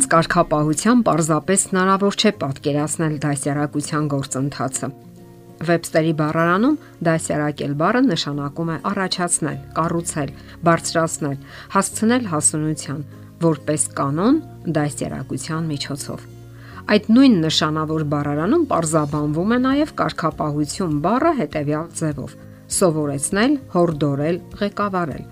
Մարդկանց կարգապահության պարզապես հնարավոր չէ պատկերացնել դասյարակության գործընթացը։ Վեբստերի բառարանում դասյարակել բառը նշանակում է առաջացնել, կառուցել, բարձրացնել, հասցնել հասունության, որպես կանոն դասյարակության միջոցով։ Այդ նույն նշանավոր բառարանում պարզաբանվում է նաև կարգապահություն բառը հետևյալ ձևով՝ սովորեցնել, հորդորել, ղեկավարել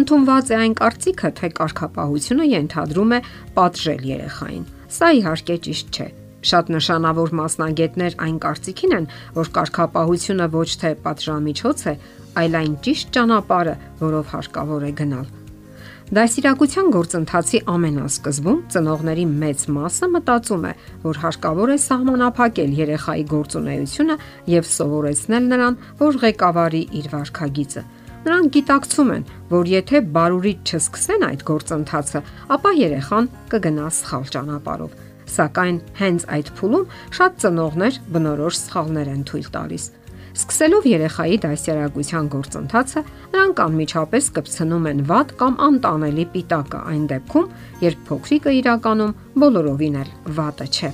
Ընթոնված է այն կարծիքը, թե կարգապահությունը ենթադրում է պատժել երեխային։ Սա իհարկե ճիշտ չէ։ Շատ նշանավոր մասնագետներ այն կարծիքին են, որ կարգապահությունը ոչ թե պատժամիջոց է, այլ այն ճիշտ ճանապարհը, որով հարկավոր է գնալ։ Դասիրակության գործընթացի ամենասկզբում ծնողների մեծ մասը մտածում է, որ հարկավոր է սահմանափակել երեխայի գործունեությունը եւ սովորեցնել նրան, որ ղեկավարի իր վարքագիծը։ Նրանք գիտակցում են, որ եթե բարուրիտ չսկսեն այդ գործընթացը, ապա երեխան կգնա սխալ ճանապարհով։ Սակայն հենց այդ փուլում շատ ծնողներ բնորոշ սխալներ են թույլ տալիս։ Սկսելով երեխայի դասյարակության գործընթացը, նրանք անմիջապես կպցնում են վատ կամ անտանելի պիտակը այն դեպքում, երբ փոքրիկը իրականում բոլորովին էլ վատը չէ։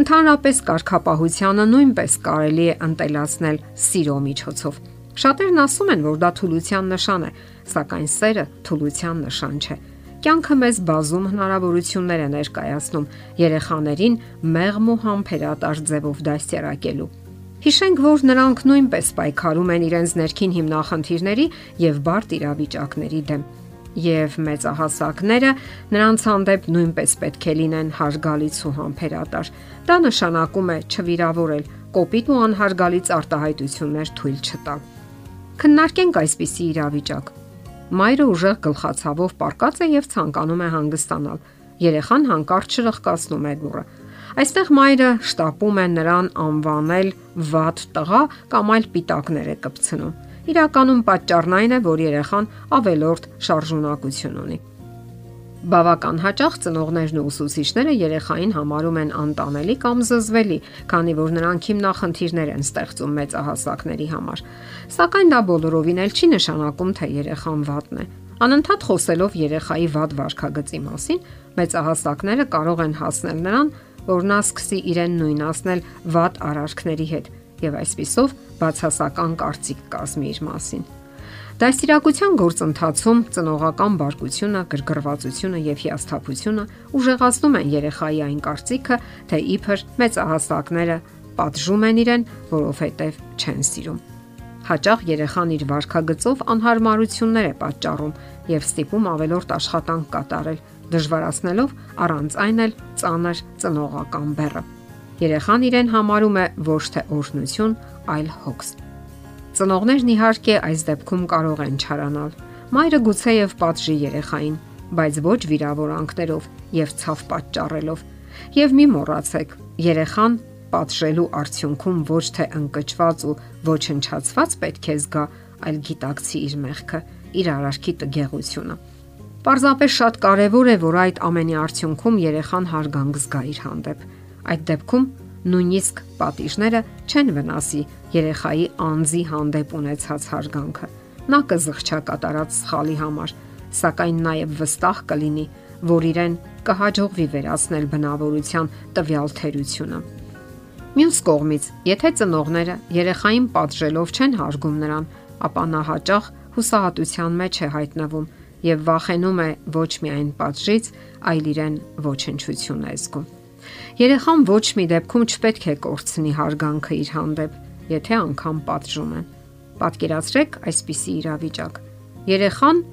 Ընդհանրապես կարգապահությանը նույնպես կարելի է ընտելացնել սիրո միջոցով Շատերն ասում են, որ դա թուլության նշան է, սակայն սերը թուլության նշան չէ։ Կյանքը մեզ բազում հնարավորություններ է ներկայացնում երեխաներին մեղմ ու համբերատար ձևով դաստիարակելու։ Հիշենք, որ նրանք նույնպես պայքարում են իրենց ներքին հիմնախնդիրների եւ բարդ իրավիճակների դեմ եւ մեծահասակները նրանց հանդեպ նույնպես պետք է լինեն հարգալից ու համբերատար։ Դա նշանակում է չվիրավորել, կոպիտ ու անհարգալից արտահայտություններ թույլ չտալ։ Քննարկենք այսպիսի իրավիճակ։ Մայրը ուժեղ գլխացավով պարկած է եւ ցանկանում է հանգստանալ։ Երեխան հանկարծ շրխկացնում է դուռը։ Այստեղ մայրը շտապում է նրան անվանել վատ տղա կամ այլ պիտակներ է կպցնում։ Իրականում պատճառն այն է, որ երեխան ավելորդ շարժունակություն ունի։ Բավական հաճախ ծնողներն ու ուսուցիչները երեխային համարում են անտանելի կամ զզվելի, քանի որ նրանք հիմնախնդիրներ են ստեղծում մեծահասակների համար։ Սակայն դա բոլորովին էլ չի նշանակում, թե երեխան վատն է։ Անընդհատ խոսելով երեխայի վատ վարքագծի մասին, մեծահասակները կարող են հասնել նրան, որ նա սկսի իրեն նույնացնել վատ արարքների հետ եւ այսпիսով բացասական կարծիք կազմի իր մասին։ Դասիրակության գործընթացում ծնողական բարկությունը, գրգռվածությունը եւ հիասթափությունը ուժեղացնում են երեխայի այն կարծիքը, թե իբր մեծահասակները պատժում են իրեն, որովհետեւ չեն սիրում։ Հաճախ երեխան իր վարքագծով անհարմարություններ է պատճառում եւ ստիպում ավելորտ աշխատանք կատարել, դժվարացնելով առանց այն էլ ծանր ծնողական բեռը։ Երեխան իրեն համարում է ոչ թե օրհնություն, այլ հոգս։ Ծնողներն իհարկե այս դեպքում կարող են չարանալ։ Մայրը գուցեև պատժի երեխային, բայց ոչ վիրավորանքներով եւ ցավ պատճառելով։ Եվ մի մոռացեք, երեխան պատժելու արդյունքում ոչ թե ընկճված ու ոչնչացված պետք է զգա, այլ գիտակցի իր մեղքը, իր արարքի տգեղությունը։ Պարզապես շատ կարևոր է, որ այդ ամենի արդյունքում երեխան հարգանք զգա իր հանդեպ։ Այդ դեպքում նույնիսկ պատիժները չեն վնասի երեխայի անձի հանդեպ ունեցած հարգանքը։ Նա կզղջա կատարած սխալի համար, սակայն նաև վստահ կլինի, որ իրեն կհաջողվի վերացնել բնավորության տվյալ թերությունը։ Մյուս կողմից, եթե ծնողները երեխային պատժելով չեն հարգում նրան, ապա նա հաճախ հուսահատության մեջ է հայտնվում եւ վախենում է ոչ միայն պատժից, այլ իրեն ոչնչություն է զգում։ Երեխան ոչ մի դեպքում չպետք է կորցնի հարգանքը իր հանդեպ, եթե անգամ պատժում են։ Պատկերացրեք այսպիսի իրավիճակ։ Երեխան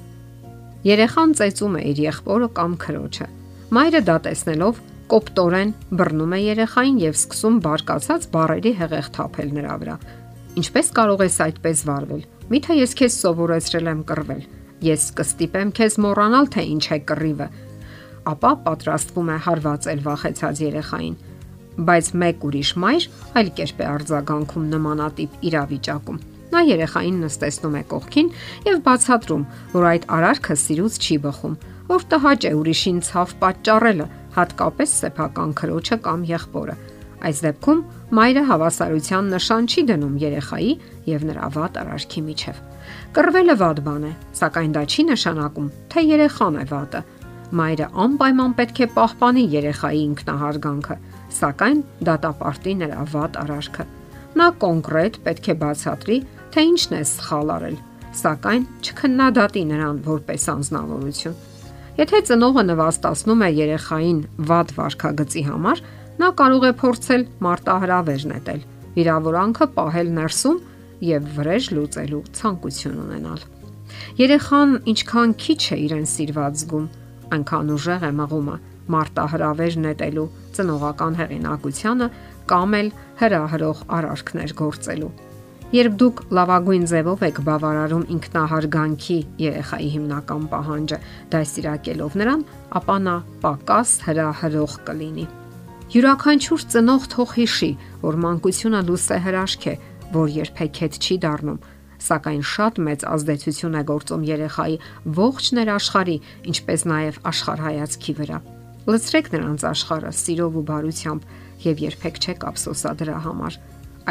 Երեխան ծեծում է իր եղբորը կամ քրոջը։ Մայրը դա տեսնելով կոպտորեն բռնում է երեխային եւ սկսում բարկացած բարերի հեղեղ թափել նրա վրա։ Ինչպես կարող ես այդպես վարվել։ Միթե ես քեզ սովորեցրել եմ կռվել։ Ես կստիպեմ քեզ մոռանալ, թե ինչ է կռիվը, ապա պատրաստվում է հարվածել վախեցած երեխային։ Բայց մեկ ուրիշ մայր այլ կերպ է արձագանքում նմանատիպ իրավիճակում։ Նա երեխային նստեցնում է կողքին եւ բացատրում, որ այդ արարքը սիրուց չի բխում, որ տհաճ է ուրիշին ցավ պատճառելը, հատկապես սեփական քրոջը կամ եղբորը։ Այս դեպքում մայրը հավասարության նշան չի դնում երեխայի եւ նրա վատ արարքի միջև։ Կռվելը վատ բան է, սակայն դա չի նշանակում, թե երեխան է վատը Մայրը անպայման պետք է պահպանի երեխայի ինքնահարգանքը, սակայն դատապարտի նրա վատ արարքը։ Նա կոնկրետ պետք է բացատրի, թե ինչն է սխալ արել, սակայն չքննադատի նրան որպես անznավորություն։ Եթե ծնողը նվաստացնում է երեխային վատ վարքագծի համար, նա կարող է փորձել մարտահրավեր նետել, վիրավորանքը պահել ներսում եւ վրեժ լուծելու ցանկություն ունենալ։ Երեխան ինչքան քիչ է իրեն սիրված զգում, այնքան ուժեղ է մղումը. Մարտահրավեր նետելու ծնողական հեղինակությանը կամ էլ հրահրող արարքներ գործելու։ Երբ դուք լավագույն ձևով եք բավարարում ինքնահարգանքի երեխայի հիմնական պահանջը, դասիրակելով նրան, ապա նա պակաս հրահրող կլինի։ Յուրաքանչյուր ծնող թող հիշի, որ մանկությունը լույս է հրաշք է, որ երբեք հետ չի դառնում, սակայն շատ մեծ ազդեցություն է գործում երեխայի ողջ ներաշխարի, ինչպես նաև աշխարհայացքի վրա։ Լցրեք նրանց աշխարհը սիրով ու բարությամբ եւ երբեք չեք ափսոսա դրա համար։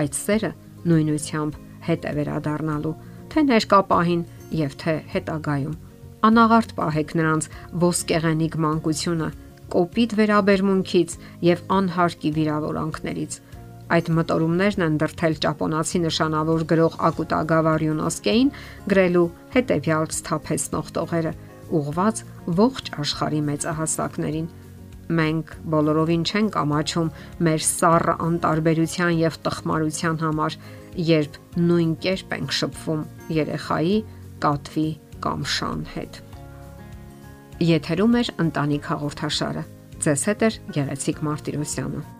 Այդ սերը նույնությամբ հետ է վերադառնալու, թե ներկա պահին եւ թե հետագայում։ Անաղարտ պահեք նրանց ոսկեղենիկ մանկությունը, կոպիտ վերաբերմունքից եւ անհարկի վիրավորանքներից։ Այդ մտորումներն են դրթել ճապոնացի նշանավոր գրող Ակուտագավարյունոսկեին գրելու հետևյալ սթափեցնող տողերը, ուղված ողջ աշխարհի մեծահասակներին. Մենք բոլորովին չենք ամաչում մեր սառը անտարբերության եւ տխմարության համար, երբ նույն կերպ ենք շփվում երեխայի, կատվի կամ շան հետ։ Եթերում է ընտանիք հաղորդաշարը։ Ձեզ հետ է Գեղեցիկ Մարտիրոսյանը։